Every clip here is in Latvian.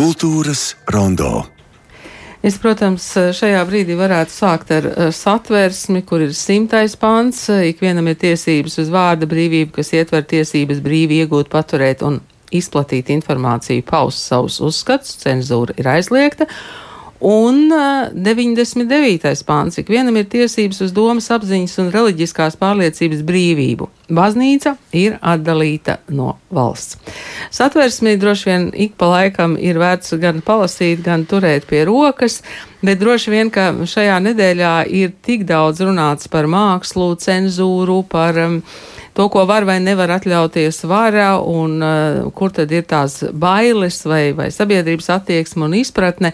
Kultūras rondo. Es, protams, šajā brīdī varētu sākt ar satversmi, kur ir simtais pants. Ikvienam ir tiesības uz vārda brīvību, kas ietver tiesības brīvi iegūt, paturēt un izplatīt informāciju, paust savus uzskatus. Cenzūra ir aizliegta. Un 99. pāns. Ikvienam ir tiesības uz domas apziņas un reliģiskās pārliecības brīvību. Baznīca ir atdalīta no valsts. Satversmī droši vien ik pa laikam ir vērts gan palasīt, gan turēt pie rokas, bet droši vien, ka šajā nedēļā ir tik daudz runāts par mākslu, cenzūru, par um, to, ko var vai nevar atļauties vara, un uh, kur tad ir tās bailes vai, vai sabiedrības attieksme un izpratne.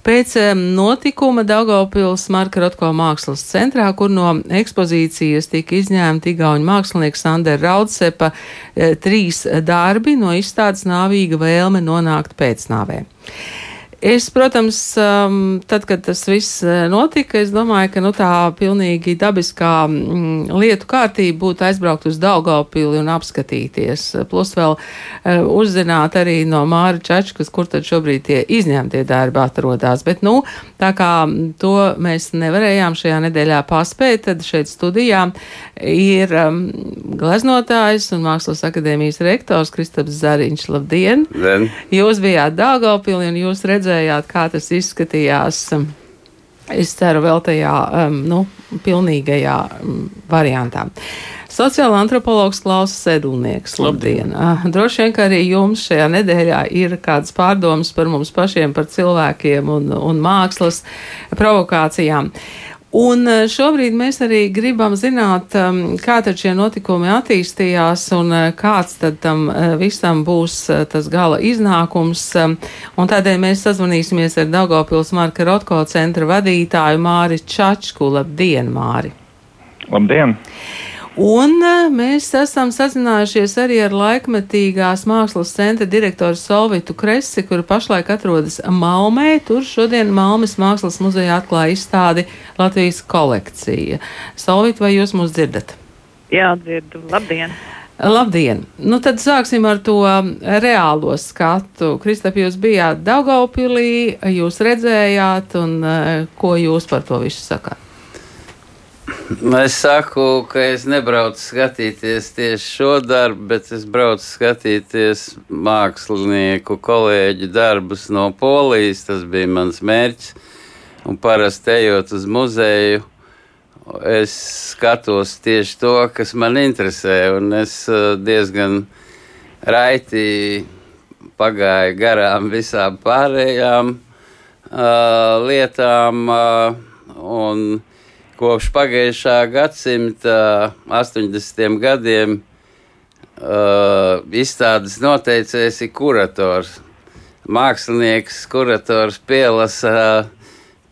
Pēc notikuma Daugavpils Marka Rotko mākslas centrā, kur no ekspozīcijas tika izņēmta igauņu mākslinieks Sandera Raudsepa eh, trīs darbi no izstādes nāvīga vēlme nonākt pēcnāvē. Es, protams, um, tad, kad tas viss uh, notika, es domāju, ka nu, tā pilnīgi dabiskā mm, lietu kārtība būtu aizbraukt uz Daugaupili un apskatīties. Plus vēl uh, uzzināt arī no Māra Čačkas, kur tad šobrīd tie izņemtie darbi atrodas. Bet, nu, tā kā to mēs nevarējām šajā nedēļā paspēt, tad šeit studijā ir um, gleznotājs un Mākslas akadēmijas rektors Kristaps Zariņš. Labdien! Den. Jūs bijāt Daugaupili un jūs redzējāt redzējāt, kā tas izskatījās. Es ceru, vēl tajā um, nu, pilnīgajā um, variantā. Sociāla antropologs Klaus Sedlnieks. Labdien! Uh, droši vien, ka arī jums šajā nedēļā ir kādas pārdomas par mums pašiem, par cilvēkiem un, un mākslas provokācijām. Uh, Un eh, šobrīd mēs arī gribam zināt, um, kā tad šie notikumi attīstījās un eh, kāds tad tam eh, visam būs tas gala iznākums. Um, un tādēļ mēs sazvanīsimies ar Daugavpils Marka Rotko centra vadītāju Māri Čačku. Labdien, Māri! Labdien! Un e, mēs esam sazinājušies arī ar laikmetīgās mākslas centra direktoru Solvitu Kresi, kura pašlaik atrodas Malmē. Tur šodien Malmes mākslas muzejā atklāja izstādi Latvijas kolekcija. Solvit, vai jūs mūs dzirdat? Jā, dzirdu. Labdien! Labdien! Nu, tad sāksim ar to reālo skatu. Kristap, jūs bijāt Daugaupilī, jūs redzējāt, un e, ko jūs par to visu sakāt? Es saku, ka es nebraucu skatīties tieši šo darbu, bet es braucu skatīties mākslinieku kolēģu darbus no Polijas. Tas bija mans mērķis. Un parasti ejot uz muzeju, es skatos tieši to, kas man interesē. Un es eh, diezgan raiti pagāju garām visām pārējām uh, lietām. Uh, kopš pagājušā gadsimta 80. gadiem uh, izstādes noteicējs ir kurators. Mākslinieks, kurators pielasa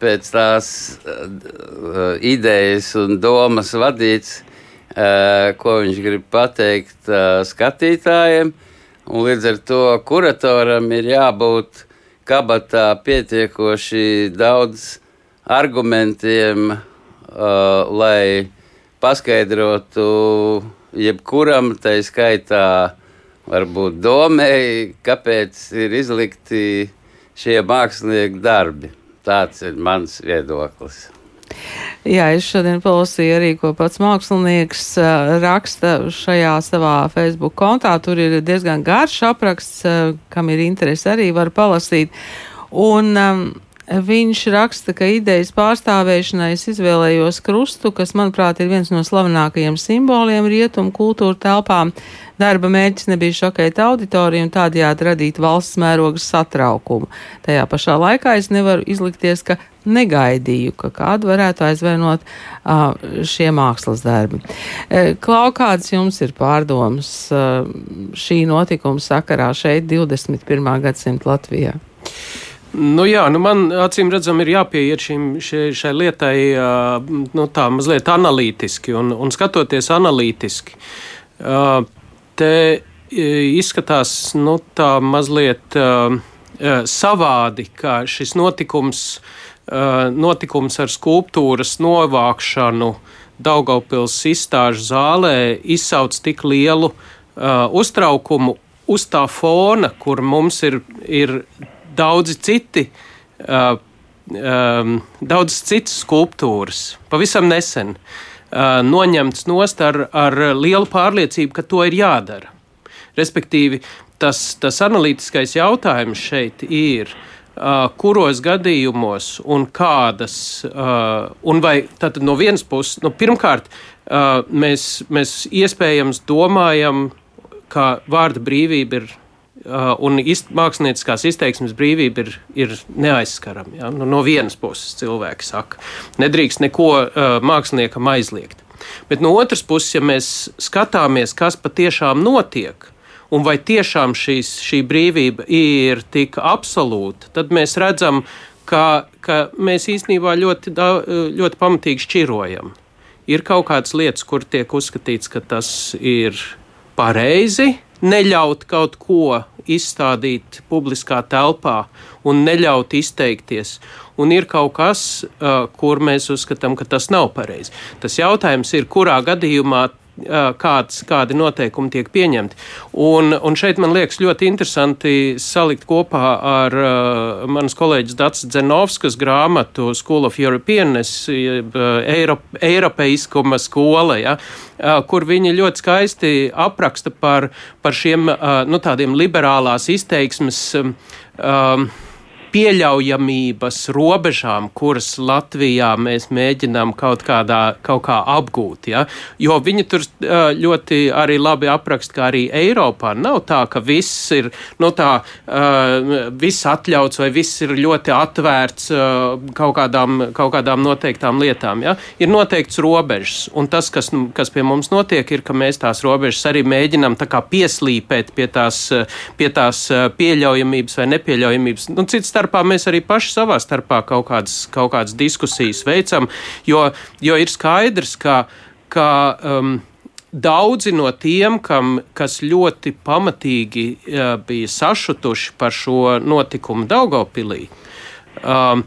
pēc tās uh, idejas un domas vadīts, uh, ko viņš grib pateikt skatītājiem. Un līdz ar to kuratoram ir jābūt kabatā pietiekoši daudz argumentiem, uh, lai paskaidrotu jebkuram, tai skaitā, varbūt domēji, kāpēc ir izlikti šie mākslinieki darbi. Tāds ir mans viedoklis. Jā, es šodien palasīju arī, ko pats mākslinieks uh, raksta šajā savā Facebook kontā. Tur ir diezgan garš apraksts, uh, kam ir interesi arī var palasīt. Un um, Viņš raksta, ka idejas pārstāvēšanai es izvēlējos krustu, kas, manuprāt, ir viens no slavenākajiem simboliem rietumu kultūra telpām. Darba mērķis nebija šokēt auditoriju un tādējādi radīt valsts mēroga satraukumu. Tajā pašā laikā es nevaru izlikties, ka negaidīju, ka kādu varētu aizvainot uh, šie mākslas darbi. Klau, kādas jums ir pārdomas uh, šī notikuma sakarā šeit 21. gadsimta Latvijā? Nu jā, nu man acīm redzam, ir jāpieiet šim, šai, šai lietai nu, tā mazliet analītiski un, un skatoties analītiski. Te izskatās nu, tā mazliet savādi, ka šis notikums, notikums ar skulptūras novākšanu Daugaupils izstāžu zālē izsauc tik lielu uztraukumu uz tā fona, kur mums ir, ir daudzi citi. Uh, um, daudz citas skulptūras, pavisam nesen uh, noņemts nost ar, ar lielu pārliecību, ka to ir jādara. Respektīvi, tas, tas analītiskais jautājums šeit ir, uh, kuros gadījumos un kādas, uh, un vai tātad no vienas puses, nu, pirmkārt, uh, mēs, mēs iespējams domājam, ka vārda brīvība ir un izt, mākslinieckās izteiksmes brīvība ir, ir neaizskarama. Ja? Nu, no vienas puses cilvēki saka, nedrīkst neko uh, māksliniekam aizliegt. Bet no otras puses, ja mēs skatāmies, kas patiešām notiek, un vai tiešām šīs, šī brīvība ir tik absolūta, tad mēs redzam, ka, ka mēs īstenībā ļoti, ļoti pamatīgi šķirojam. Ir kaut kādas lietas, kur tiek uzskatīts, ka tas ir pareizi, neļaut kaut ko izstādīt publiskā telpā un neļaut izteikties. Un ir kaut kas, uh, kur mēs uzskatām, ka tas nav pareizi. Tas jautājums ir, kurā gadījumā kāds, kādi noteikumi tiek pieņemti. Un, un šeit man liekas ļoti interesanti salikt kopā ar uh, manas kolēģis Dats Dzenovskas grāmatu School of Europeanness, Eiro, Eiropeiskuma skola, ja, uh, kur viņi ļoti skaisti apraksta par, par šiem uh, nu, tādiem liberālās izteiksmes. Um, pieļaujamības robežām, kuras Latvijā mēs mēģinām kaut, kādā, kaut kā apgūt. Ja? Jo viņi tur ļoti arī labi apraksta, ka arī Eiropā nav tā, ka viss ir nu, tā, viss atļauts vai viss ir ļoti atvērts kaut kādām, kaut kādām noteiktām lietām. Ja? Ir noteikts robežas, un tas, kas, kas pie mums notiek, ir, ka mēs tās robežas arī mēģinām pieslīpēt pie tās, pie tās pieļaujamības vai nepieļaujamības. Nu, cits starpā mēs arī paši savā starpā kaut kādas, kaut kādas diskusijas veicam, jo, jo ir skaidrs, ka, ka um, daudzi no tiem, kam, kas ļoti pamatīgi uh, bija sašutuši par šo notikumu Daugopilī, um,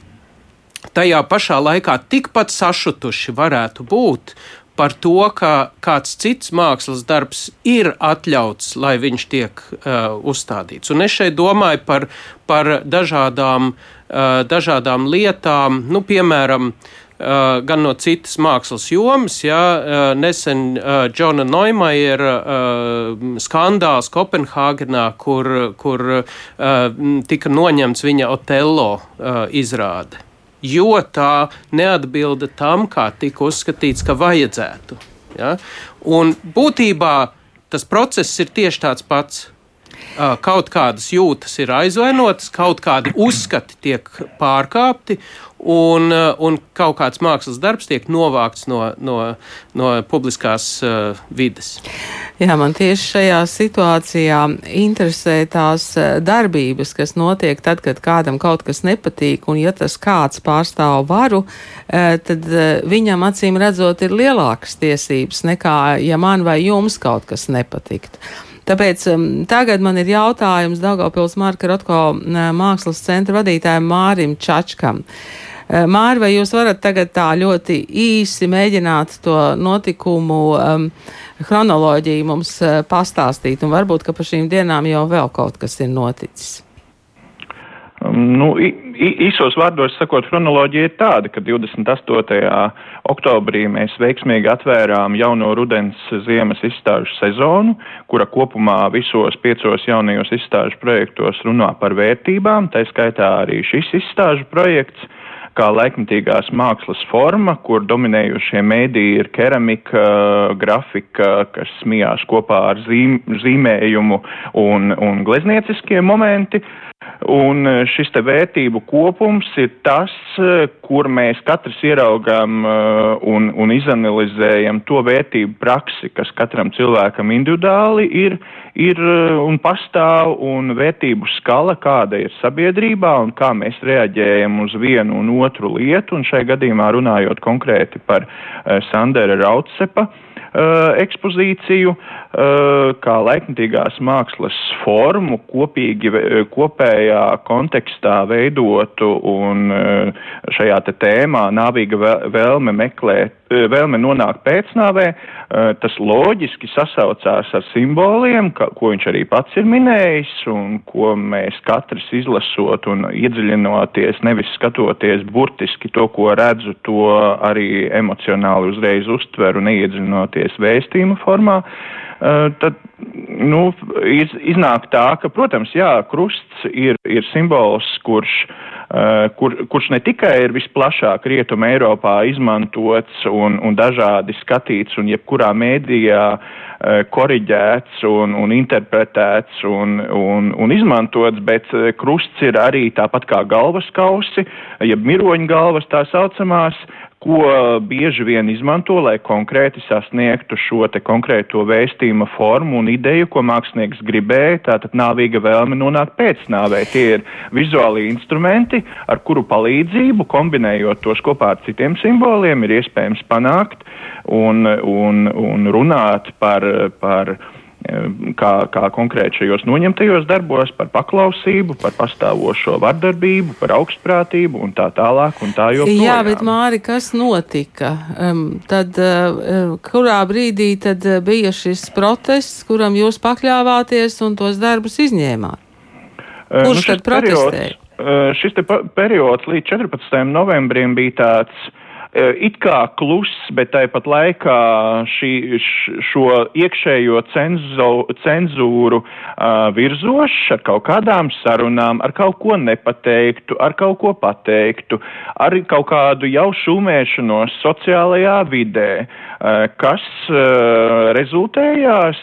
tajā pašā laikā tikpat sašutuši varētu būt par to, ka kāds cits mākslas darbs ir atļauts, lai viņš tiek uh, uzstādīts. Un es šeit domāju par, par dažādām, uh, dažādām lietām, nu, piemēram, Uh, gan no citas mākslas jomas. Ja, uh, nesen uh, Džona Neumajera uh, skandāls Kopenhāgenā, kur, kur uh, tika noņemts viņa Otello uh, izrāde jo tā neatbilda tam, kā tika uzskatīts, ka vajadzētu. Ja? Un būtībā tas process ir tieši tāds pats. Kaut kādas jūtas ir aizvainotas, kaut kādi uzskati tiek pārkāpti, un, un kaut kāds mākslas darbs tiek novākts no, no, no publiskās uh, vides. Jā, man tieši šajā situācijā interesē tās darbības, kas notiek tad, kad kādam kaut kas nepatīk, un ja tas kāds pārstāv varu, tad viņam acīm redzot ir lielākas tiesības nekā, ja man vai jums kaut kas nepatikt. Tāpēc um, tagad man ir jautājums Daugavpils Marka Rotko mākslas centra vadītājiem Mārim Čačkam. Uh, Māri, vai jūs varat tagad tā ļoti īsi mēģināt to notikumu um, chronoloģiju mums uh, pastāstīt, un varbūt, ka pa šīm dienām jau vēl kaut kas ir noticis? Um, nu, īsos vārdos sakot, chronoloģija ir tāda, ka 28. oktobrī mēs veiksmīgi atvērām jauno rudens ziemas izstāžu sezonu, kura kopumā visos piecos jaunajos izstāžu projektos runā par vērtībām, tā skaitā arī šis izstāžu projekts kā laikmatīgās mākslas forma, kur dominējošie mēdī ir keramika, grafika, kas smijās kopā ar zīm, zīmējumu un, un gleznieciskie momenti. Uh, Un e, šis te vērtību kopums ir tas, e, kur mēs katrs ieraugām e, un, un izanalizējam to vērtību praksi, kas katram cilvēkam individuāli ir, ir un pastāv, un vērtību skala, kāda ir sabiedrībā, un kā mēs reaģējam uz vienu un otru lietu, un šai gadījumā runājot konkrēti par Sandera Rautsepa ekspozīciju, uh, kā laikmatīgās mākslas formu kopīgi, kopējā kontekstā veidotu un šajā te tēmā nāvīga vēlme meklēt vēlme nonākt pēcnāvē, tas loģiski sasaucās ar simboliem, ka, ko viņš arī pats ir minējis, un ko mēs katrs izlasot un iedziļinoties, nevis skatoties burtiski to, ko redzu, to arī emocionāli uzreiz uztveru, neiedziļinoties vēstījuma formā. Tad nu, iz, iznāk tā, ka, protams, jā, krusts ir, ir simbols, kurš, uh, kur, kurš ne tikai ir visplašāk rietuma Eiropā izmantots un, un dažādi skatīts un jebkurā mēdījā uh, koriģēts un, un interpretēts un, un, un izmantots, bet krusts ir arī tāpat kā galvas kausi, jeb miroņu galvas tā saucamās, ko bieži vien izmanto, lai konkrēti sasniegtu šo te konkrēto vēstījuma formu un ideju, ko mākslinieks gribēja, tātad nāvīga vēlme nonākt pēcnāvē. Tie ir vizuāli instrumenti, ar kuru palīdzību, kombinējot tos kopā ar citiem simboliem, ir iespējams panākt un, un, un runāt par, par kā, kā konkrēti šajos noņemtajos darbos, par paklausību, par pastāvošo vardarbību, par augstprātību un tā tālāk. Un tā joprojām. Jā, bet Māri, kas notika? Um, tad, uh, kurā brīdī tad bija šis protests, kuram jūs pakļāvāties un tos darbus izņēmāt? Kurš nu, tad protestēja? Periods, šis periods līdz 14. novembrim bija tāds Eh, it kā kluss, bet tāpat laikā šī, šo iekšējo cenzo, cenzūru uh, virzošs ar kaut kādām sarunām, ar kaut ko nepateiktu, ar kaut ko pateiktu, ar kaut kādu jau šūmēšanos sociālajā vidē, uh, kas uh, rezultējās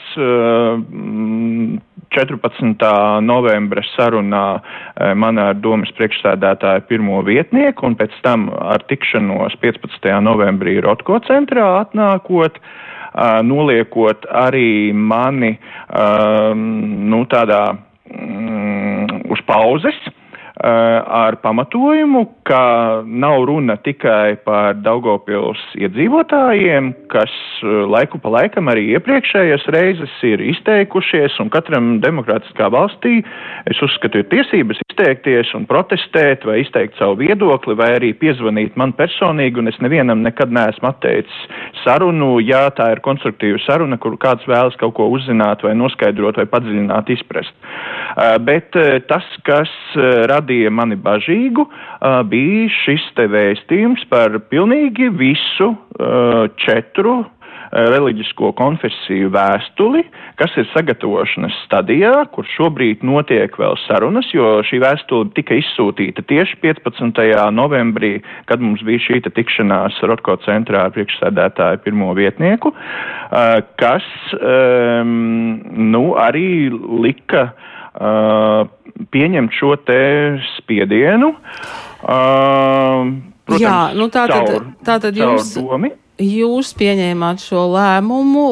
14. novembra sarunā eh, man ar domas priekšsēdētāju pirmo vietnieku un pēc tam ar tikšanos 15. novembrī Rotko centrā atnākot, eh, noliekot arī mani eh, nu, tādā mm, uz pauzes Eh, ar pamatojumu, ka nav runa tikai par Daugopils iedzīvotājiem, kas eh, laiku pa laikam arī iepriekšējas reizes ir izteikušies, un katram demokrātiskā valstī, es uzskatu, ir tiesības izteikties un protestēt vai izteikt savu viedokli, vai arī piezvanīt man personīgi, un es nevienam nekad neesmu atteicis sarunu, ja tā ir konstruktīva saruna, kur kāds vēlas kaut ko uzzināt vai noskaidrot vai padziļināt, izprast. Eh, bet tas, kas rada radīja mani bažīgu, bija šis te vēstījums par pilnīgi visu četru reliģisko konfesiju vēstuli, kas ir sagatavošanas stadijā, kur šobrīd notiek vēl sarunas, jo šī vēstule tika izsūtīta tieši 15. novembrī, kad mums bija šī tikšanās Rotko centrā ar priekšsēdētāju pirmo vietnieku, kas um, nu, arī lika uh, pieņemt šo te spiedienu. Uh, protams, Jā, nu tā tad, caur, tā tad jums. Domi. Jūs pieņēmāt šo lēmumu.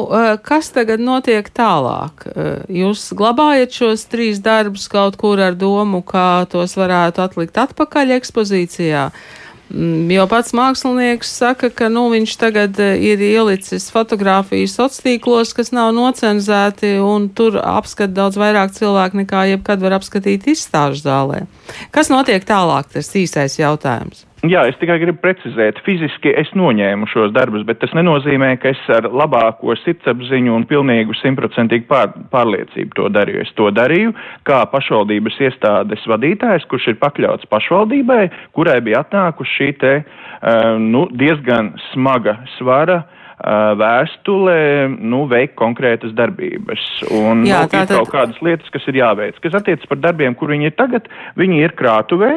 Kas tagad notiek tālāk? Jūs glabājat šos trīs darbus kaut kur ar domu, kā tos varētu atlikt atpakaļ ekspozīcijā? Mm, jo pats mākslinieks saka, ka nu, viņš tagad eh, ir ielicis fotografijas sociālos tīklos, kas nav nocenzēti, un tur apskata daudz vairāk cilvēku nekā jebkad var apskatīt izstāžu zālē. Kas notiek tālāk? Tas īsais jautājums. Jā, es tikai gribu precizēt, fiziski es noņēmu šos darbus, bet tas nenozīmē, ka es ar labāko sirdsapziņu un pilnīgu simtprocentīgu pār, pārliecību to darīju. Es to darīju kā pašvaldības iestādes vadītājs, kurš ir pakļauts pašvaldībai, kurai bija atnākuši šī te, uh, nu, diezgan smaga svara uh, vēstulē, nu, veikt konkrētas darbības. Un Jā, nu, tā, ir kaut kādas lietas, kas ir jāveic. Kas attiecas par darbiem, kur viņi ir tagad, viņi ir krātuvē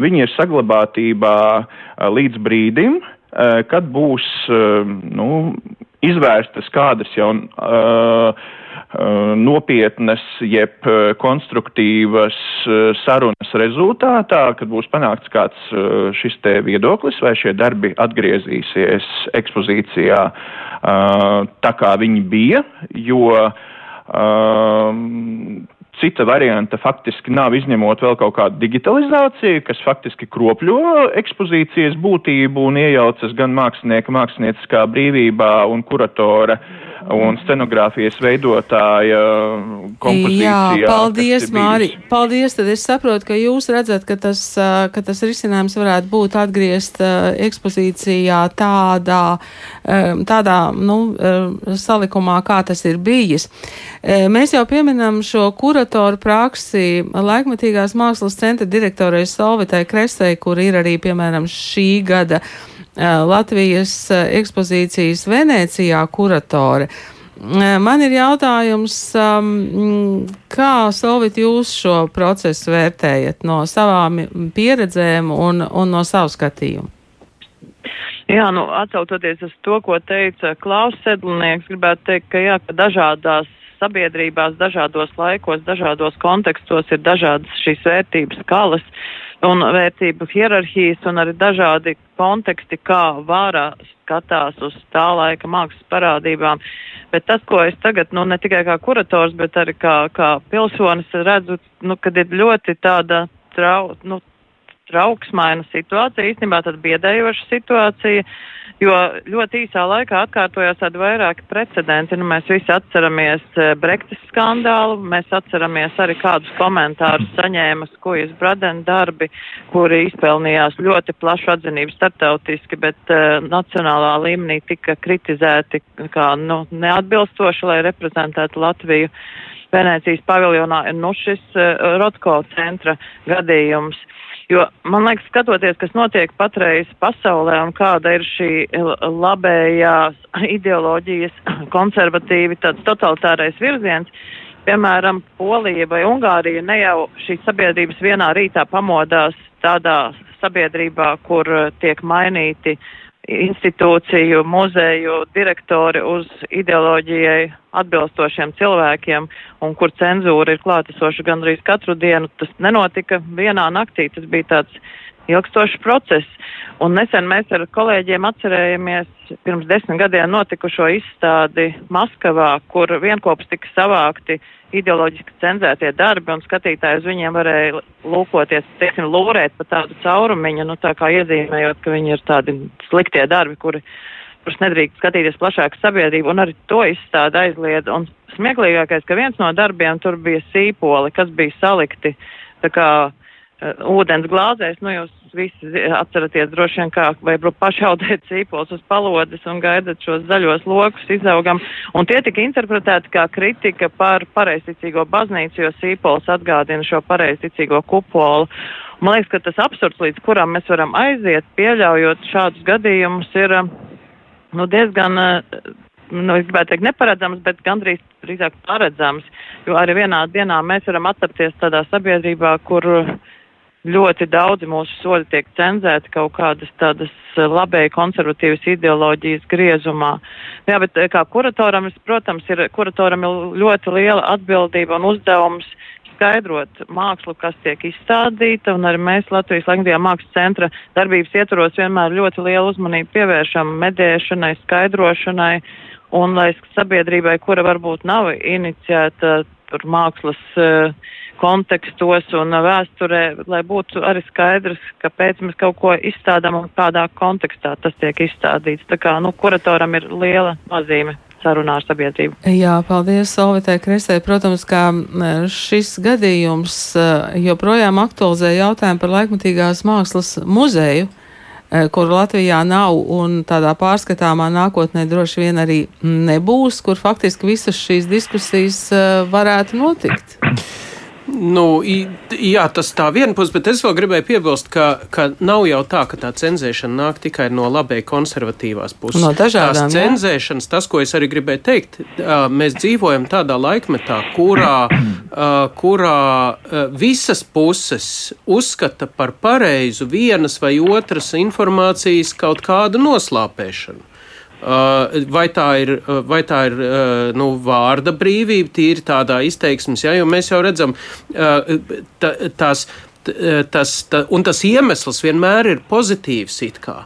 viņi ir saglabātībā līdz brīdim, kad būs nu, izvērstas kādas jau uh, nopietnas, jeb konstruktīvas sarunas rezultātā, kad būs panākts kāds šis te viedoklis, vai šie darbi atgriezīsies ekspozīcijā tā kā viņi bija, jo Cita varianta faktiski nav izņemot vēl kaut kādu digitalizāciju, kas faktiski kropļo ekspozīcijas būtību un iejaucas gan mākslinieka mākslinieckā brīvībā un kuratora un scenogrāfijas veidotāja kompozīcijā. Jā, paldies, Māri. Paldies, tad es saprotu, ka jūs redzat, ka tas, ka tas risinājums varētu būt atgriezt ekspozīcijā tādā, tādā, nu, salikumā, kā tas ir bijis. Mēs jau pieminam šo kuratoru praksi laikmatīgās mākslas centra direktorai Solvitai Kresei, kur ir arī, piemēram, šī gada Latvijas ekspozīcijas Venecijā kuratore. Man ir jautājums, kā Solvit jūs šo procesu vērtējat no savām pieredzēm un, un no savu skatījumu? Jā, nu, atsaucoties uz to, ko teica Klaus Sedlnieks, gribētu teikt, ka jā, ka dažādās sabiedrībās, dažādos laikos, dažādos kontekstos ir dažādas šīs vērtības skalas un vērtību hierarhijas un arī dažādi konteksti, kā vārā skatās uz tā laika mākslas parādībām. Bet tas, ko es tagad, nu, ne tikai kā kurators, bet arī kā, kā pilsonis redzu, nu, kad ir ļoti tāda trau, nu, trauksmaina situācija, īstenībā tad biedējoša situācija, jo ļoti īsā laikā atkārtojās tādi vairāki precedenti. Nu, mēs visi atceramies eh, Brektis skandālu, mēs atceramies arī kādus komentārus saņēma Skujas Bradena darbi, kuri izpelnījās ļoti plašu atzinību startautiski, bet uh, nacionālā līmenī tika kritizēti kā nu, neatbilstoši, lai reprezentētu Latviju. Venēcijas paviljonā ir nu šis uh, Rotko centra gadījums. Jo man liekas, skatoties, kas notiek patreiz pasaulē un kāda ir šī labējās ideoloģijas konservatīvi tāds totalitārais virziens, piemēram, Polija vai Ungārija ne jau šīs sabiedrības vienā rītā pamodās tādā sabiedrībā, kur tiek mainīti uh, institūciju, muzeju direktori uz ideoloģijai atbilstošiem cilvēkiem un kur cenzūra ir klātesoša gandrīz katru dienu. Tas nenotika vienā naktī, tas bija tāds ilgstošs process. Un nesen mēs ar kolēģiem atcerējamies pirms desmit gadiem notikušo izstādi Maskavā, kur vienkops tika savākti ideoloģiski cenzētie darbi un skatītāji uz viņiem varēja lūkoties, teiksim, lūrēt pa tādu caurumiņu, nu tā kā iezīmējot, ka viņi ir tādi sliktie darbi, kuri, kurus nedrīkst skatīties plašāka sabiedrība, un arī to izstāda aizliedz. Un smieklīgākais, ka viens no darbiem tur bija sīpoli, kas bija salikti tā kā uh, ūdens glāzēs, nu jūs visi atceraties droši vien kā, vai pašaudēt sīpols uz palodes un gaidat šos zaļos lokus izaugam. Un tie tika interpretēti kā kritika par pareizticīgo baznīcu, jo sīpols atgādina šo pareizticīgo kupolu. Man liekas, ka tas absurds, līdz kuram mēs varam aiziet, pieļaujot šādus gadījumus, ir nu, diezgan nu, es gribētu teikt, neparedzams, bet gandrīz drīzāk paredzams, jo arī vienā dienā mēs varam atrapties tādā sabiedrībā, kur ļoti daudzi mūsu soļi tiek cenzēti kaut kādas tādas eh, labēji konservatīvas ideoloģijas griezumā. Jā, bet eh, kā kuratoram, protams, ir, kuratoram ir ļoti liela atbildība un uzdevums skaidrot mākslu, kas tiek izstādīta, un arī mēs Latvijas Latvijā mākslas centra darbības ietvaros vienmēr ļoti lielu uzmanību pievēršam medēšanai, skaidrošanai, un lai sabiedrībai, kura varbūt nav iniciēta tur mākslas uh, kontekstos un vēsturē, lai būtu arī skaidrs, kāpēc mēs kaut ko izstādām un kādā kontekstā tas tiek izstādīts. Tā kā, nu, kuratoram ir liela nozīme sarunā ar sabiedrību. Jā, paldies Solvitai Kristē. Protams, ka šis gadījums joprojām aktualizē jautājumu par laikmatīgās mākslas muzeju kur Latvijā nav un tādā pārskatāmā nākotnē droši vien arī nebūs, kur faktiski visas šīs diskusijas varētu notikt. Nu, jā, tas tā viena puse, bet es vēl gribēju piebilst, ka, ka nav jau tā, ka tā cenzēšana nāk tikai no labai konservatīvās puses. No dažādām. Tās cenzēšanas, tas, ko es arī gribēju teikt, mēs dzīvojam tādā laikmetā, kurā, kurā visas puses uzskata par pareizu vienas vai otras informācijas kaut kādu noslāpēšanu. Uh, vai tā ir, uh, vai tā ir uh, nu, vārda brīvība, tīri tādā izteiksmes, ja, jo mēs jau redzam, tās, tas, tā, un tas iemesls vienmēr ir pozitīvs it kā.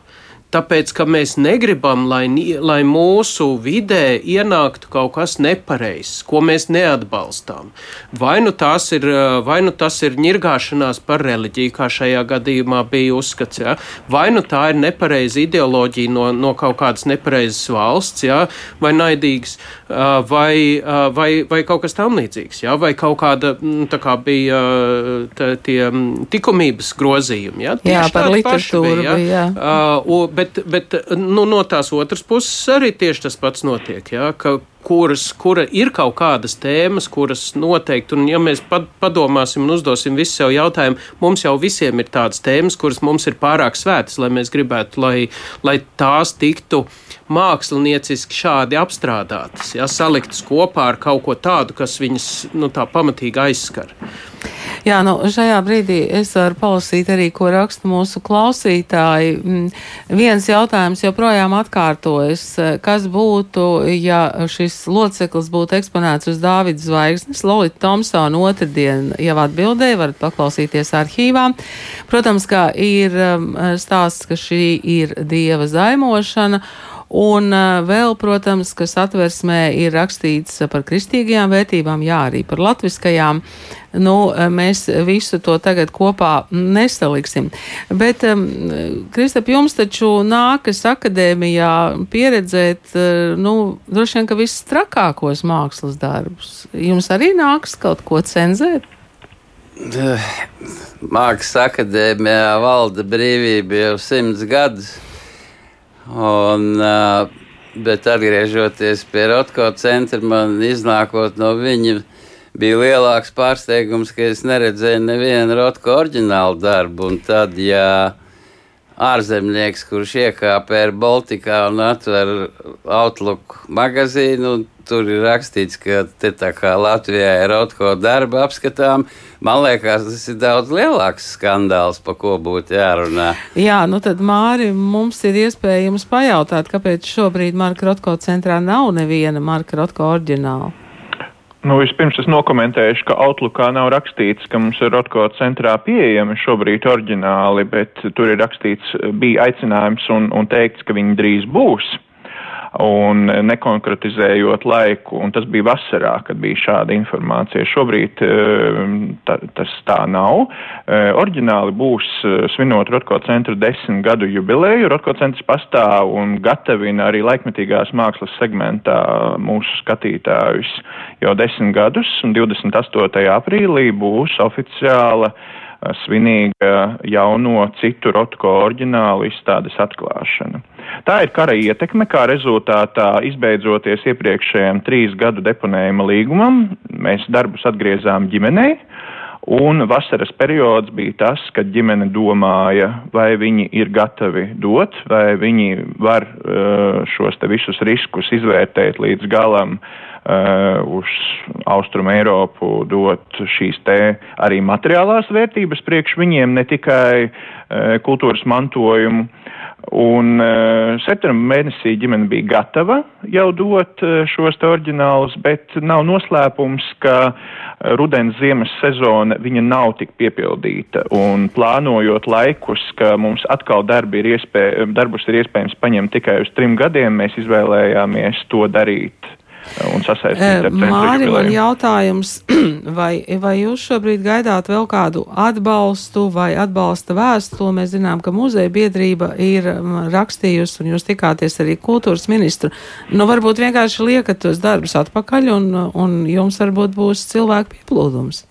Tāpēc, ka mēs negribam, lai, lai mūsu vidē ienāktu kaut kas nepareizs, ko mēs neatbalstām. Vai nu, ir, vai nu tas ir ņirgāšanās par reliģiju, kā šajā gadījumā bija uzskats, ja? vai nu tā ir nepareiza ideoloģija no, no kaut kādas nepareizas valsts, ja? vai naidīgas, vai, vai, vai kaut kas tam līdzīgs, ja? vai kaut kāda tā kā bija tā, tie likumības grozījumi. Ja? Tieši jā, par literatūru. Bija, ja? bija, jā. uh, bet, bet nu, no tās otras puses arī tieši tas pats notiek. Ja, ka, kuras, kura ir kaut kādas tēmas, kuras noteikti, un ja mēs padomāsim un uzdosim visu sev jautājumu, mums jau visiem ir tādas tēmas, kuras mums ir pārāk svētas, lai mēs gribētu, lai, lai tās tiktu mākslinieciski šādi apstrādātas, ja, saliktas kopā ar kaut ko tādu, kas viņas nu, tā pamatīgi aizskar. Jā, nu, šajā brīdī es varu palasīt arī, ko raksta mūsu klausītāji. Mm, viens jautājums joprojām atkārtojas. Kas būtu, ja šis loceklis būtu eksponēts uz Dāvidas zvaigznes? Lolita Thompsona otrdien jau atbildēja, varat paklausīties arhīvā. Protams, ka ir um, stāsts, ka šī ir dieva zaimošana. Un vēl, protams, kas atversmē ir rakstīts par kristīgajām vērtībām, jā, arī par latviskajām. Nu, mēs visu to tagad kopā nesaliksim. Bet, Kristap, jums taču nākas akadēmijā pieredzēt, nu, droši vien, ka viss trakākos mākslas darbus. Jums arī nāks kaut ko cenzēt? Mākslas akadēmijā valda brīvība jau simts gadus. Un, bet atgriežoties pie Rotko centra, man iznākot no viņa, bija lielāks pārsteigums, ka es neredzēju nevienu Rotko oriģinālu darbu. Un tad, ja ārzemnieks, kurš iekāpa Air Baltikā un atver Outlook magazīnu, tur ir rakstīts, ka te tā kā Latvijā ir Rotko darba apskatām, Man liekas, tas ir daudz lielāks skandāls, par ko būtu jārunā. Jā, nu tad Māri, mums ir iespējams pajautāt, kāpēc šobrīd Marka Rotko centrā nav neviena Marka Rotko oriģināla. Nu, vispirms es nokomentēšu, ka Outlookā nav rakstīts, ka mums ir Rotko centrā pieejami šobrīd oriģināli, bet tur ir rakstīts, bija aicinājums un, un teikts, ka viņi drīz būs un nekonkretizējot laiku, un tas bija vasarā, kad bija šāda informācija. Šobrīd eh, ta, tas tā nav. Eh, oriģināli būs eh, svinot Rotko centra desmit gadu jubileju. Rotko centrs pastāv un gatavina arī laikmetīgās mākslas segmentā mūsu skatītājus jau desmit gadus, un 28. aprīlī būs oficiāla svinīga jauno citu Rotko oriģinālu izstādes atklāšana. Tā ir kara ietekme, kā rezultātā izbeidzoties iepriekšējiem trīs gadu deponējuma līgumam, mēs darbus atgriezām ģimenei. Un vasaras periods bija tas, kad ģimene domāja, vai viņi ir gatavi dot, vai viņi var uh, šos te visus riskus izvērtēt līdz galam, uh, uz Austrumu Eiropu dot šīs te arī materiālās vērtības priekš viņiem, ne tikai uh, kultūras mantojumu. Un uh, septembra mēnesī ģimene bija gatava jau dot uh, šos te oriģinālus, bet nav noslēpums, ka uh, rudens ziemas sezona viņa nav tik piepildīta. Un plānojot laikus, ka mums atkal darbi ir iespēj, darbus ir iespējams paņemt tikai uz trim gadiem, mēs izvēlējāmies to darīt un sasaistīt ar Māri, man jautājums, vai, vai jūs šobrīd gaidāt vēl kādu atbalstu vai atbalsta vēstuli? Mēs zinām, ka muzeja biedrība ir rakstījusi, un jūs tikāties arī kultūras ministru. Nu, varbūt vienkārši liekat tos darbus atpakaļ, un, un jums varbūt būs cilvēku pieplūdums.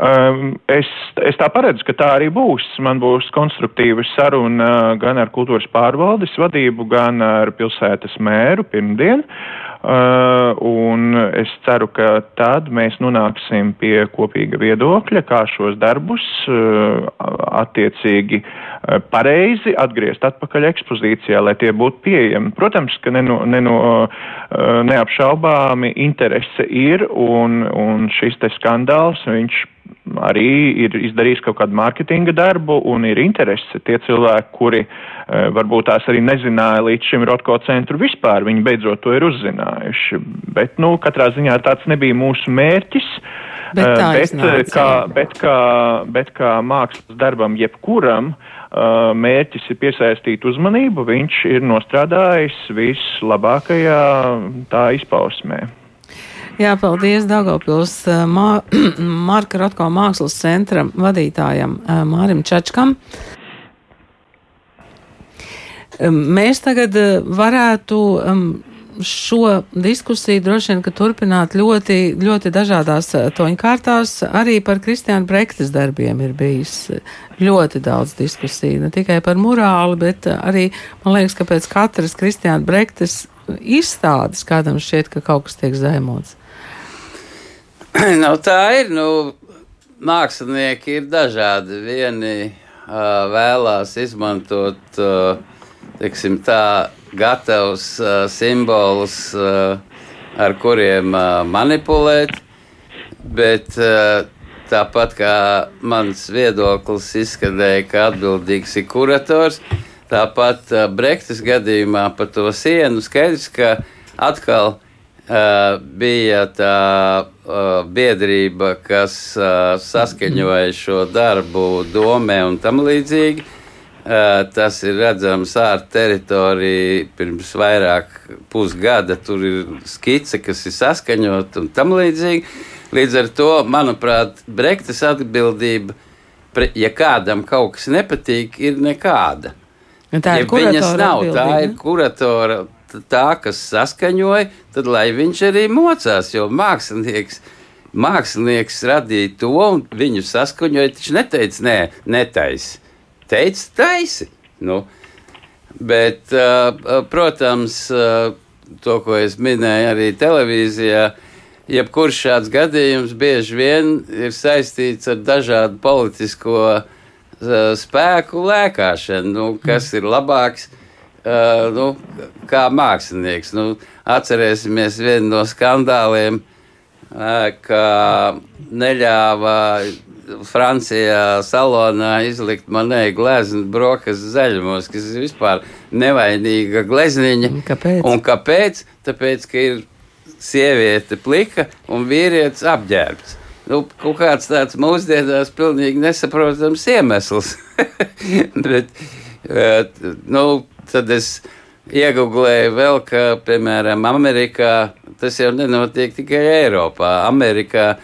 Um, es, es tā paredzu, ka tā arī būs. Man būs konstruktīva saruna gan ar kultūras pārvaldes vadību, gan ar pilsētas mēru pirmdien. Uh, un es ceru, ka tad mēs nonāksim pie kopīga viedokļa, kā šos darbus uh, attiecīgi uh, pareizi atgriezt atpakaļ ekspozīcijā, lai tie būtu pieejami. Protams, ka neno, neno, neapšaubāmi interese ir, un, un šis te skandāls, viņš arī ir izdarījis kaut kādu mārketinga darbu un ir interesi tie cilvēki, kuri uh, varbūt tās arī nezināja līdz šim Rotko centru vispār, viņi beidzot to ir uzzinājuši. Bet, nu, katrā ziņā tāds nebija mūsu mērķis. Bet, uh, bet, iznāca, kā, jā. bet, kā, bet kā mākslas darbam jebkuram mērķis ir piesaistīt uzmanību, viņš ir nostrādājis vislabākajā tā izpausmē. Jā, paldies Dagopils Mā, Marka Rotko mākslas centra vadītājam Mārim Čačkam. Mēs tagad varētu šo diskusiju droši vien, turpināt ļoti, ļoti dažādās toņkārtās. Arī par Kristiānu Brektes darbiem ir bijis ļoti daudz diskusiju. Ne tikai par murāli, bet arī, man liekas, ka pēc katras Kristiāna Brektes izstādes kādam šķiet, ka kaut kas tiek zaimots. nu, tā ir. Nu, mākslinieki ir dažādi. Vieni uh, vēlās izmantot, uh, teiksim, tā gatavus uh, simbolus, uh, ar kuriem uh, manipulēt, bet uh, tāpat kā mans viedoklis izskanēja, ka atbildīgs ir kurators, tāpat uh, Brektas gadījumā par to sienu skaidrs, ka atkal Uh, bija tā uh, biedrība, kas uh, saskaņoja šo darbu domē un tam līdzīgi. Tas ir redzams ārā teritorijā pirms vairāk pusgada. Tur ir skice, kas ir saskaņota un tam līdzīgi. Līdz ar to, manuprāt, Brektas atbildība, ja kādam kaut kas nepatīk, ir nekāda. Tā ir ja viņas nav, tā ir kuratora tā, kas saskaņoja, tad lai viņš arī mocās, jo mākslinieks, mākslinieks radīja to un viņu saskaņoja. Viņš neteica, nē, netaisi. Teica, taisi. Nu, bet, protams, to, ko es minēju arī televīzijā, jebkurš šāds gadījums bieži vien ir saistīts ar dažādu politisko spēku lēkāšanu, nu, kas ir labāks Uh, nu, kā mākslinieks. Nu, atcerēsimies vienu no skandāliem, uh, ka neļāva Francijā salonā izlikt manēju gleznu brokastu zaļumos, kas ir vispār nevainīga glezniņa. Kāpēc? Un kāpēc? Tāpēc, ka ir sieviete plika un vīrietis apģērbts. Nu, kaut kāds tāds mūsdienās pilnīgi nesaprotams iemesls. Bet, uh, nu, tad es iegūlēju vēl, ka, piemēram, Amerikā tas jau nenotiek tikai Eiropā. Amerikā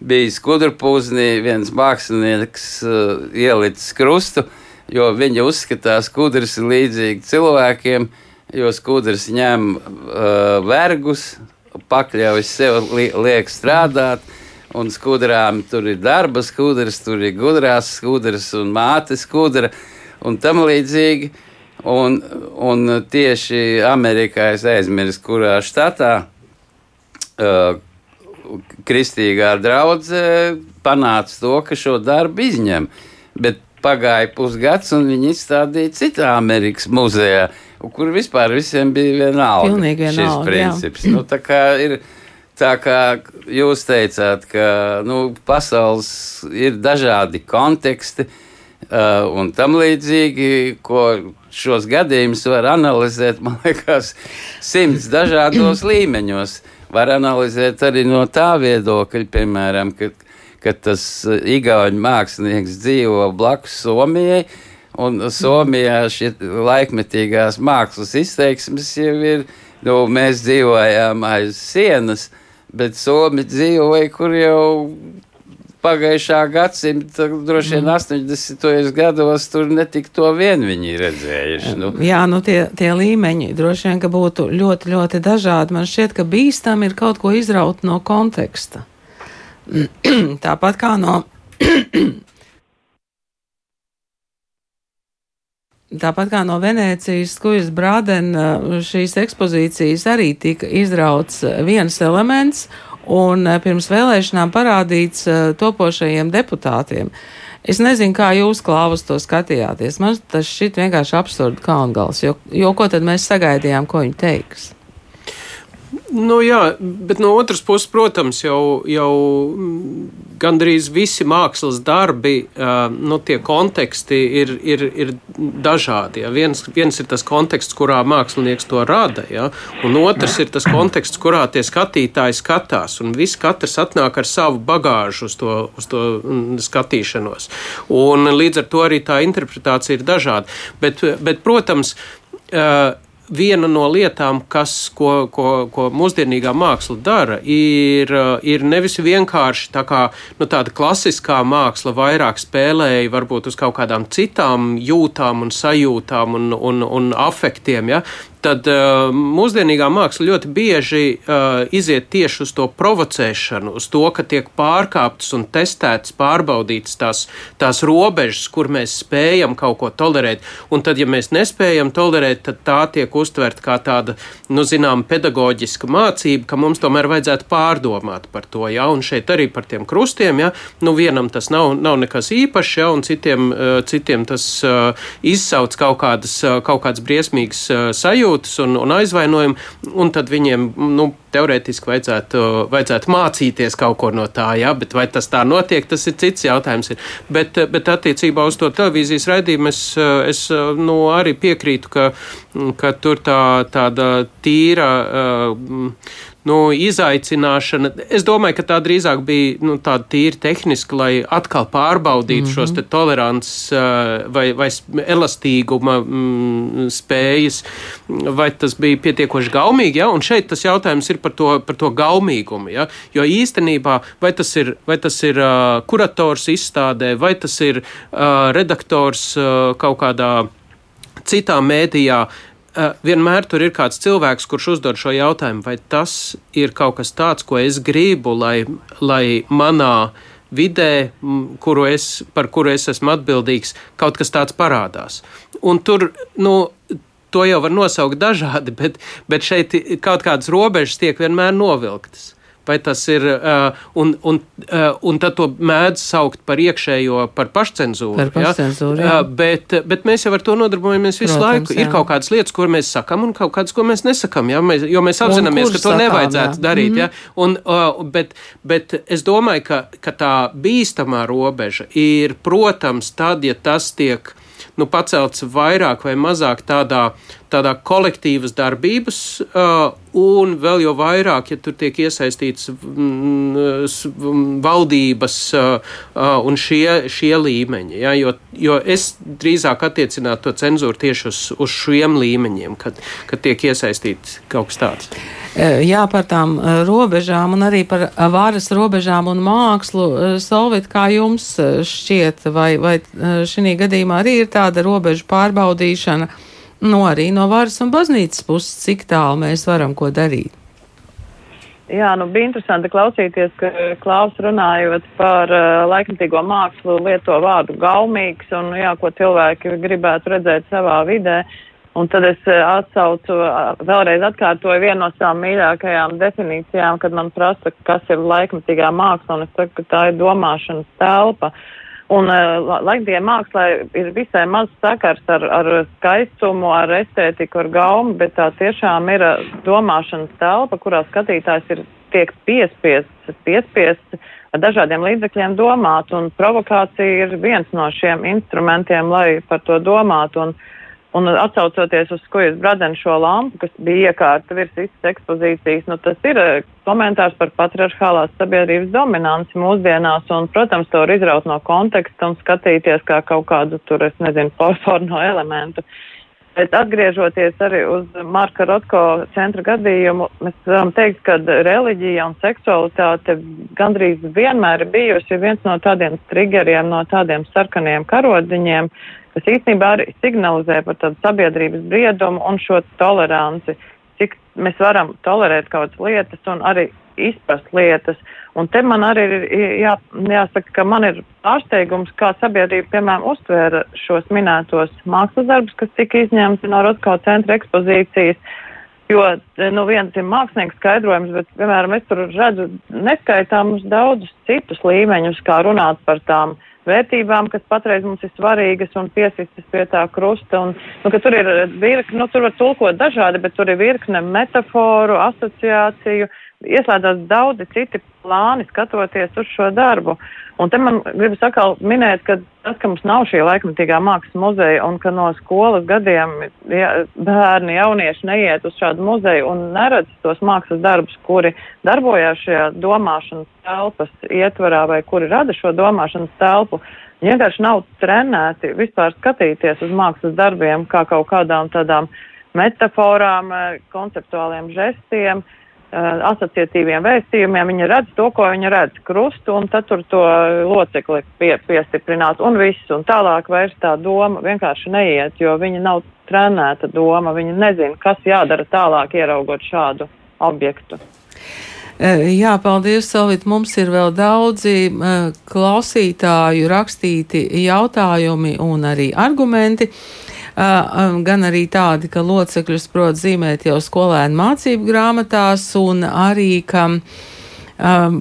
bija skudrpūznī viens mākslinieks uh, ielicis krustu, jo viņi uzskatās, ka skudrs ir līdzīgi cilvēkiem, jo skudrs ņem uh, vergus, pakļauj sev, li liek strādāt. Un skudrām tur ir darba skudras, tur ir gudrās skudras un mātes skudra un tam līdzīgi. Un, un tieši Amerikā es aizmirsu, kurā štatā uh, kristīgā draudzene panāca to, ka šo darbu izņem. Bet pagāja pusgads, un viņi izstādīja citā Amerikas muzejā, kur vispār visiem bija vienalga. Pilnīgi vienalga, šis princips. Nu, tā kā ir. Tā kā jūs teicāt, ka nu, pasaules ir dažādi konteksti uh, un tam līdzīgi, ko šos gadījumus var analizēt, man liekas, simts dažādos līmeņos. Var analizēt arī no tā viedokļa, piemēram, ka, ka tas igauņu mākslinieks dzīvo blakus Somijai. Un Somijā šie laikmetīgās mākslas izteiksmes jau ir, nu, mēs dzīvojām aiz sienas, bet Somi dzīvoja, kur jau pagājušā gadsimta, droši vien 80. gados, tur netik to vien viņi redzējuši. Nu. Jā, nu tie, tie līmeņi droši vien, ka būtu ļoti, ļoti dažādi. Man šķiet, ka bīstam ir kaut ko izraut no konteksta. Tāpat kā no. Tāpat kā no Venecijas skujas brādena šīs ekspozīcijas arī tika izrauts viens elements, un eh, pirms vēlēšanām parādīts uh, topošajiem deputātiem. Es nezinu, kā jūs klāvus to skatījāties. Man tas šķiet vienkārši absurdi kaungals, jo, jo ko tad mēs sagaidījām, ko viņi teiks? Nu, jā, bet no otras puses, protams, jau, jau gandrīz visi mākslas darbi, nu, tie konteksti ir, ir, ir dažādi. Ja. Viens, viens ir tas konteksts, kurā mākslinieks to rada, ja, un otrs ir tas konteksts, kurā tie skatītāji skatās. Un viss katrs atnāk ar savu bagāžu uz to, uz to skatīšanos. Un līdz ar to arī tā interpretācija ir dažāda. Bet, bet protams, viena no lietām, kas, ko, ko, ko mūsdienīgā māksla dara, ir, ir nevis vienkārši tā kā, nu, tāda klasiskā māksla vairāk spēlēja varbūt uz kaut kādām citām jūtām un sajūtām un, un, un afektiem, ja? Tad uh, mūsdienīgā māksla ļoti bieži uh, iziet tieši uz to provocēšanu, uz to, ka tiek pārkāptas un testētas, pārbaudītas tās, tās robežas, kur mēs spējam kaut ko tolerēt. Un tad, ja mēs nespējam tolerēt, tad tā tiek uztverta kā tāda, nu, zinām, pedagoģiska mācība, ka mums tomēr vajadzētu pārdomāt par to. Ja? Un šeit arī par tiem krustiem, ja? nu, vienam tas nav, nav nekas īpašs, ja? un citiem, uh, citiem tas uh, izsauc kaut kādas, uh, kaut kādas briesmīgas uh, sajūtas sajūtas un, un aizvainojumi, un tad viņiem nu, teorētiski vajadzētu, vajadzētu mācīties kaut ko no tā, ja? bet vai tas tā notiek, tas ir cits jautājums. Ir. Bet, bet attiecībā uz to televīzijas raidījumu es, es nu, arī piekrītu, ka, ka tur tā, tāda tīra. Uh, nu, izaicināšana. Es domāju, ka tā drīzāk bija nu, tāda tīri tehniska, lai atkal pārbaudītu mm -hmm. šos tolerants vai, vai elastīguma mm, spējas, vai tas bija pietiekoši gaumīgi. Ja? Un šeit tas jautājums ir par to, par to gaumīgumu. Ja? Jo īstenībā vai tas ir, vai tas ir uh, kurators izstādē, vai tas ir uh, redaktors uh, kaut kādā citā mēdījā, Eh, vienmēr tur ir kāds cilvēks, kurš uzdod šo jautājumu, vai tas ir kaut kas tāds, ko es gribu, lai, lai manā vidē, kuru es, par kuru es esmu atbildīgs, kaut kas tāds parādās. Un tur, nu, to jau var nosaukt dažādi, bet, bet šeit kaut kādas robežas tiek vienmēr novilktas vai tas ir, uh, un, un, uh, un tad to mēdz saukt par iekšējo, par pašcensūru. Par pašcensūru, ja? uh, bet, bet mēs jau ar to nodarbojamies visu Protams, laiku. Jā. Ir kaut kādas lietas, ko mēs sakam, un kaut kādas, ko mēs nesakam, ja? mēs, jo mēs apzināmies, ka to sakām, nevajadzētu jā. darīt. Mm -hmm. ja? un, uh, bet, bet es domāju, ka, ka tā bīstamā robeža ir, protams, tad, ja tas tiek nu, pacelts vairāk vai mazāk tādā, tādā kolektīvas darbības, uh, un vēl jau vairāk, ja tur tiek iesaistīts mm, valdības uh, uh, un šie, šie līmeņi. Ja, jo, jo es drīzāk attiecinātu to cenzūru tieši uz, uz šiem līmeņiem, kad, kad tiek iesaistīts kaut kas tāds. Jā, par tām robežām un arī par varas robežām un mākslu. Solvit, kā jums šķiet, vai, vai šī gadījumā arī ir tāda robežu pārbaudīšana, nu arī no varas un baznīcas puses, cik tālu mēs varam ko darīt? Jā, nu bija interesanti klausīties, ka Klaus runājot par uh, laikmatīgo mākslu lieto vārdu gaumīgs un, jā, ko cilvēki gribētu redzēt savā vidē. Uh, Un tad es eh, atsaucu, vēlreiz atkārtoju vienu no savām mīļākajām definīcijām, kad man prasa, kas ir laikmatīgā māksla, un es saku, ka tā ir domāšanas telpa. Un uh, laikdien mākslā ir visai maz sakars ar, ar skaistumu, ar estētiku, ar gaumu, bet tā tiešām ir domāšanas telpa, kurā skatītājs ir tiek piespiests, piespiests ar dažādiem līdzekļiem domāt, un provokācija ir viens no šiem instrumentiem, lai par to domātu. Un, uh, Un atsaucoties uz skojas bradenu šo lampu, kas bija iekārta virs visas ekspozīcijas, nu tas ir eh, komentārs par patriarchālās sabiedrības dominanci mūsdienās, un, protams, to var izraut no konteksta un skatīties kā kaut kādu tur, es nezinu, porno elementu. Bet atgriežoties arī uz Marka Rotko centra gadījumu, mēs varam teikt, ka reliģija un seksualitāte gandrīz vienmēr bijusi viens no tādiem triggeriem, no tādiem sarkaniem karodziņiem, kas īstenībā arī signalizē par tādu sabiedrības briedumu un šo toleranci, cik mēs varam tolerēt kaut lietas un arī izprast lietas. Un te man arī ir jā, jāsaka, ka man ir pārsteigums, kā sabiedrība, piemēram, uztvēra šos minētos mākslas darbus, kas tika izņemti no Rotko centra ekspozīcijas. Jo, nu, viens ir mākslinieks skaidrojums, bet, piemēram, es tur redzu neskaitāmus daudzus citus līmeņus, kā runāt par tām vērtībām, kas patreiz mums ir svarīgas un piesistas pie tā krusta. Un, nu, tur ir virkne, nu, tur var tulkot dažādi, bet tur ir virkne metaforu, asociāciju, ieslēdzās daudzi citi plāni skatoties uz šo darbu. Un te man gribas atkal minēt, ka tas, ka mums nav šī laikmatīgā mākslas muzeja un ka no skolas gadiem ja, bērni, jaunieši neiet uz šādu muzeju un neredz tos mākslas darbus, kuri darbojās šajā domāšanas telpas ietvarā vai kuri rada šo domāšanas telpu, vienkārši nav trenēti vispār skatīties uz mākslas darbiem kā kaut kādām tādām metaforām, konceptuāliem žestiem. Uh, asociatīviem vēstījumiem, viņa redz to, ko viņa redz krustu, un tad tur to locekli pie, piestiprināt, un viss, un tālāk vairs tā doma vienkārši neiet, jo viņa nav trenēta doma, viņa nezina, kas jādara tālāk, ieraugot šādu objektu. Uh, jā, paldies, Salvit. Mums ir vēl daudzi uh, klausītāju rakstīti jautājumi un arī argumenti. Uh, gan arī tādi, ka locekļus prot zīmēt jau skolēnu mācību grāmatās, un arī, ka um,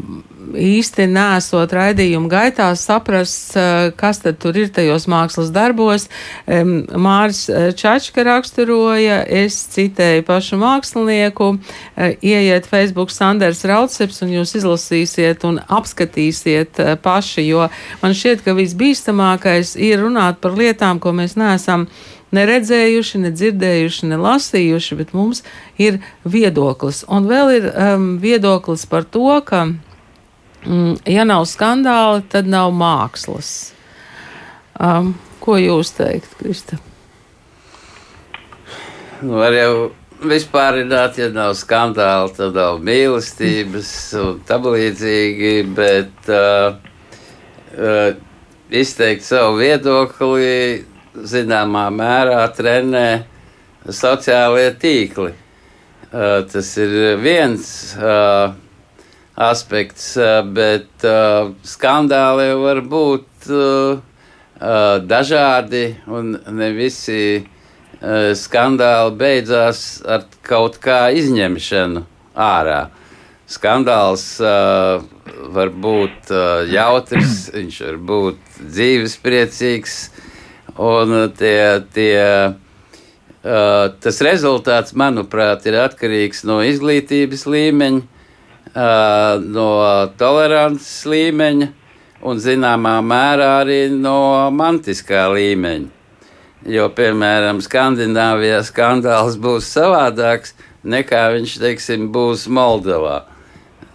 īsti nesot raidījumu gaitā saprast, kas tad tur ir tajos mākslas darbos. Māris Čačka raksturoja, es citēju pašu mākslinieku, ieiet Facebook Sanders Rauceps un jūs izlasīsiet un apskatīsiet paši, jo man šķiet, ka visbīstamākais ir runāt par lietām, ko mēs neesam neredzējuši, ne dzirdējuši, ne lasījuši, bet mums ir viedoklis. Un vēl ir um, viedoklis par to, ka, mm, ja nav skandāli, tad nav mākslas. Um, ko jūs teikt, Krista? Nu, var jau vispārināt, ja nav skandāli, tad nav mīlestības un tam līdzīgi, bet uh, uh, izteikt savu viedokli zināmā mērā trenē sociālie tīkli. Uh, tas ir viens uh, aspekts, uh, bet uh, skandāli var būt uh, uh, dažādi, un ne visi uh, skandāli beidzās ar kaut kā izņemšanu ārā. Skandāls uh, var būt uh, jautrs, viņš var būt dzīvespriecīgs, Un uh, tie, tie, uh, tas rezultāts, manuprāt, ir atkarīgs no izglītības līmeņa, uh, no tolerances līmeņa un zināmā mērā arī no mantiskā līmeņa. Jo, piemēram, Skandināvijā skandāls būs savādāks nekā viņš, teiksim, būs Moldovā.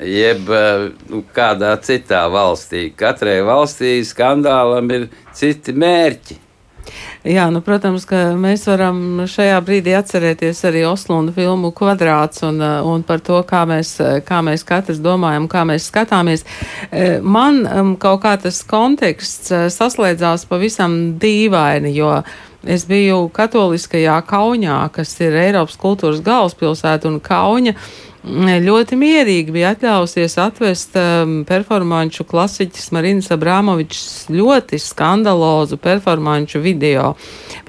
Jeb uh, nu, kādā citā valstī. Katrai valstī skandālam ir citi mērķi. Jā, nu, protams, ka mēs varam šajā brīdī atcerēties arī Oslunda filmu kvadrāts un, uh, un par to, kā mēs, kā mēs katrs domājam, kā mēs skatāmies. Uh, man um, kaut kā tas konteksts saslēdzās pavisam dīvaini, jo es biju katoliskajā Kaunijā, kas ir Eiropas kultūras galvaspilsēta un Kauņa ļoti mierīgi bija atļausies atvest um, performanču klasiķis Marinas Abrāmovičs ļoti skandalozu performanču video.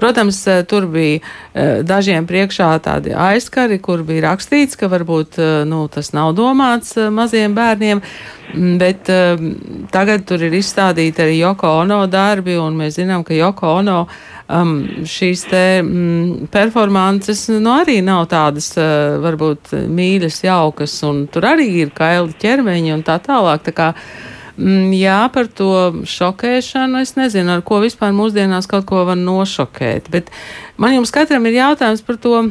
Protams, uh, tur bija uh, dažiem priekšā tādi aizskari, kur bija rakstīts, ka varbūt uh, nu, tas nav domāts uh, maziem bērniem. Mm, bet uh, tagad tur ir izstādīti arī Joko Ono darbi, un mēs zinām, ka Joko Ono um, šīs te mm, performances nu, arī nav tādas uh, varbūt mīļas, jaukas, un tur arī ir kaili ķermeņi un tā tālāk. Tā kā, mm, jā, par to šokēšanu es nezinu, ar ko vispār mūsdienās kaut ko var nošokēt, bet man jums katram ir jautājums par to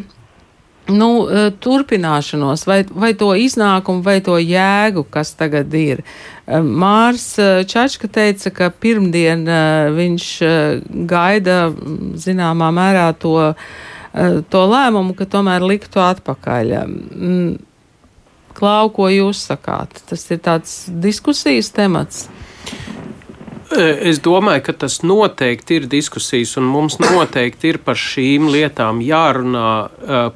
nu, e, turpināšanos, vai, vai to iznākumu, vai to jēgu, kas tagad ir. E, Mārs e, Čačka teica, ka pirmdien viņš gaida zināmā mērā to, to lēmumu, ka tomēr liktu atpakaļ. Klau, ko jūs sakāt? Tas ir tāds diskusijas temats. Es domāju, ka tas noteikti ir diskusijas, un mums noteikti ir par šīm lietām jārunā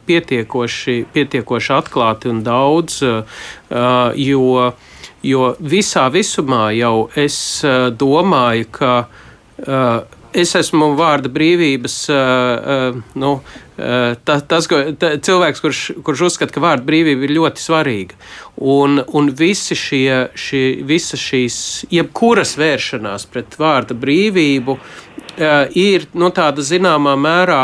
pietiekoši, pietiekoši atklāti un daudz, jo, jo visā visumā jau es domāju, ka es esmu vārda brīvības, uh, uh, nu, uh, ta, tas ta, cilvēks, kurš, kurš uzskata, ka vārda brīvība ir ļoti svarīga. Un, un visi šie, šie, visas šīs, jebkuras vēršanās pret vārda brīvību ir nu, tāda zināmā mērā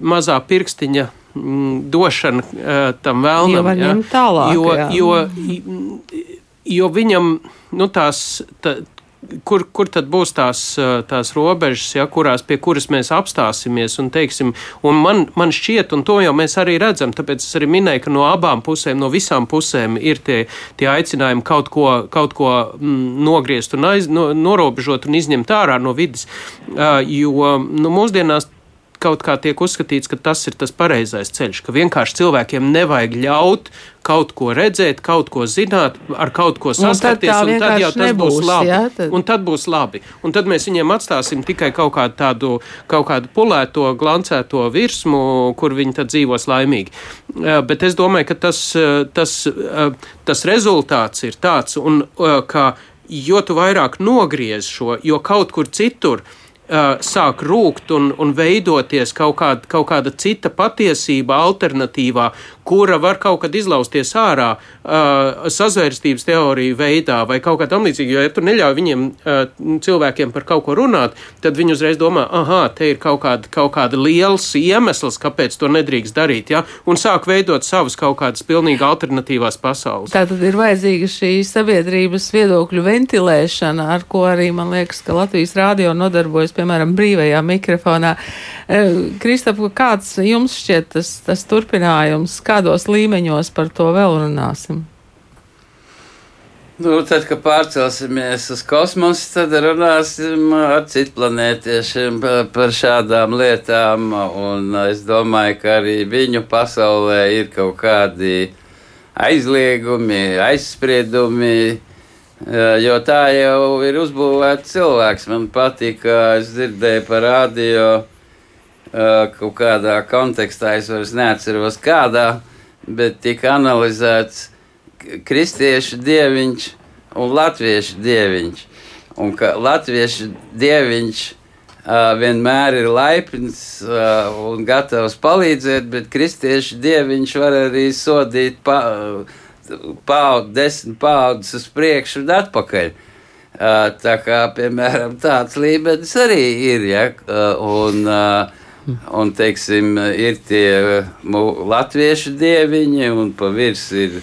mazā pirkstiņa mm, došana tam vēlnam. Ja, tālāk, jo, jā. jo, jo viņam nu, tās. Tā, kur, kur tad būs tās, tās robežas, ja, kurās, pie kuras mēs apstāsimies un teiksim, un man, man šķiet, un to jau mēs arī redzam, tāpēc es arī minēju, ka no abām pusēm, no visām pusēm ir tie, tie aicinājumi kaut ko, kaut ko mm, nogriezt un aiz, no, norobežot un izņemt ārā no vidas, jo nu, mūsdienās kaut kā tiek uzskatīts, ka tas ir tas pareizais ceļš, ka vienkārši cilvēkiem nevajag ļaut kaut ko redzēt, kaut ko zināt, ar kaut ko saskarties, nu, un tad jau tas nebūs, būs labi. Jā, tad... Un tad būs labi. Un tad mēs viņiem atstāsim tikai kaut kādu tādu, kaut kādu pulēto, glancēto virsmu, kur viņi tad dzīvos laimīgi. Bet es domāju, ka tas, tas, tas rezultāts ir tāds, un ka jo tu vairāk nogriez šo, jo kaut kur citur, uh, sāk rūkt un, un veidoties kaut kāda, kaut kāda cita patiesība, alternatīvā, kura var kaut kad izlausties ārā uh, sazvērstības teoriju veidā vai kaut kā tam līdzīga. Jo, ja tu neļauj viņiem, uh, cilvēkiem par kaut ko runāt, tad viņi uzreiz domā, ah, te ir kaut kāda, kaut kāda liels iemesls, kāpēc to nedrīkst darīt, ja? un sāk veidot savas kaut kādas pilnīgi alternatīvās pasaules. Tā tad ir vajadzīga šī sabiedrības viedokļu ventilēšana, ar ko arī, man liekas, ka Latvijas rādio nodarbojas piemēram, brīvajā mikrofonā. E, Kristap, kāds jums šķiet tas, tas turpinājums, kādos līmeņos par to vēl runāsim? Nu, tad, kad pārcelsimies uz kosmosu, tad runāsim ar citplanētiešiem par šādām lietām. Un es domāju, ka arī viņu pasaulē ir kaut kādi aizliegumi, aizspriedumi, Jo tā jau ir uzbūvēta cilvēks. Man patīk, ka es dzirdēju par radio kaut kādā kontekstā, es vairs neatceros kādā, bet tika analizēts kristiešu dieviņš un latviešu dieviņš. Un ka latviešu dieviņš uh, vienmēr ir laipns uh, un gatavs palīdzēt, bet kristiešu dieviņš var arī sodīt. Pa, uh, paudzi, desmit paudzes uz priekšu un atpakaļ. Tā kā, piemēram, tāds līmenis arī ir. Ja? Un, un, teiksim, ir tie latviešu dieviņi, un pa virsmu ir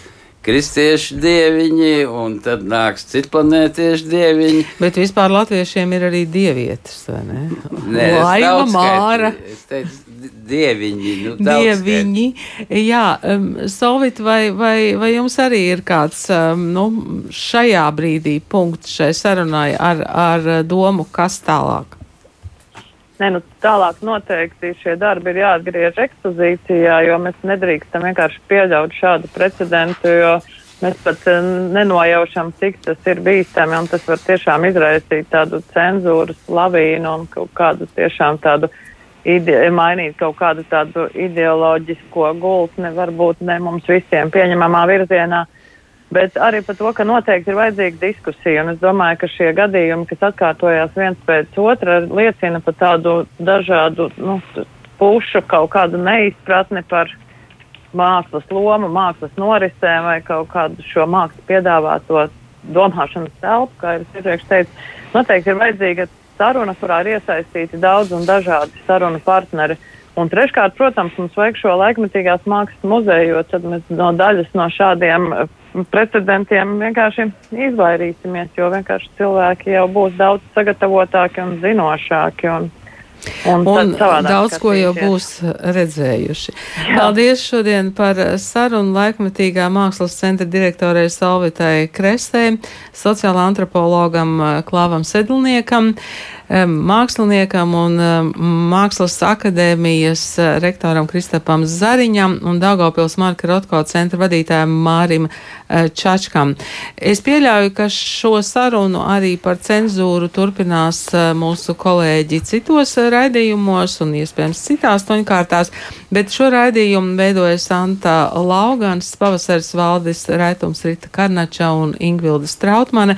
kristiešu dieviņi, un tad nāks citplanētiešu dieviņi. Bet vispār latviešiem ir arī dievietes, vai ne? Nē, Laima Māra. Es teicu, dieviņi. Nu, dieviņi. Jā, um, Solvit, vai, vai, vai jums arī ir kāds um, nu, šajā brīdī punkts šai sarunai ar, ar domu, kas tālāk? Nē, nu, tālāk noteikti šie darbi ir jāatgriež ekspozīcijā, jo mēs nedrīkstam vienkārši pieļaut šādu precedentu, jo mēs pat uh, nenojaušam, cik tas ir bīstami, un tas var tiešām izraisīt tādu cenzūras lavīnu un kaut kādu tiešām tādu ide, mainīt kaut kādu tādu ideoloģisko gultni, varbūt ne mums visiem pieņemamā virzienā, bet arī par to, ka noteikti ir vajadzīga diskusija. Un es domāju, ka šie gadījumi, kas atkārtojās viens pēc otra, liecina par tādu dažādu nu, pušu kaut kādu neizpratni par mākslas lomu, mākslas norisēm vai kaut kādu šo mākslas piedāvāto domāšanas telpu, kā jau es iepriekš teicu. Noteikti ir vajadzīga saruna, kurā ir iesaistīti daudz un dažādi sarunu partneri. Un treškārt, protams, mums vajag šo laikmetīgās mākslas muzeju, jo tad mēs no daļas no šādiem eh, precedentiem vienkārši izvairīsimies, jo vienkārši cilvēki jau būs daudz sagatavotāki un zinošāki. Un, Un, un daudz ko jau būs redzējuši. Jā. Paldies šodien par sarunu laikmetīgā mākslas centra direktorai Salvitai Krestē, sociāla antropologam Klāvam Sedlniekam māksliniekam un Mākslas akadēmijas eh, rektoram Kristapam Zariņam un Daugavpils Marka Rotko centra vadītājiem Mārim eh, Čačkam. Es pieļauju, ka šo sarunu arī par cenzūru turpinās eh, mūsu kolēģi citos raidījumos un iespējams citās toņkārtās, bet šo raidījumu veidoja Santa Laugans, Pavasars Valdis, Raitums Rita Karnača un Ingvilda Strautmane.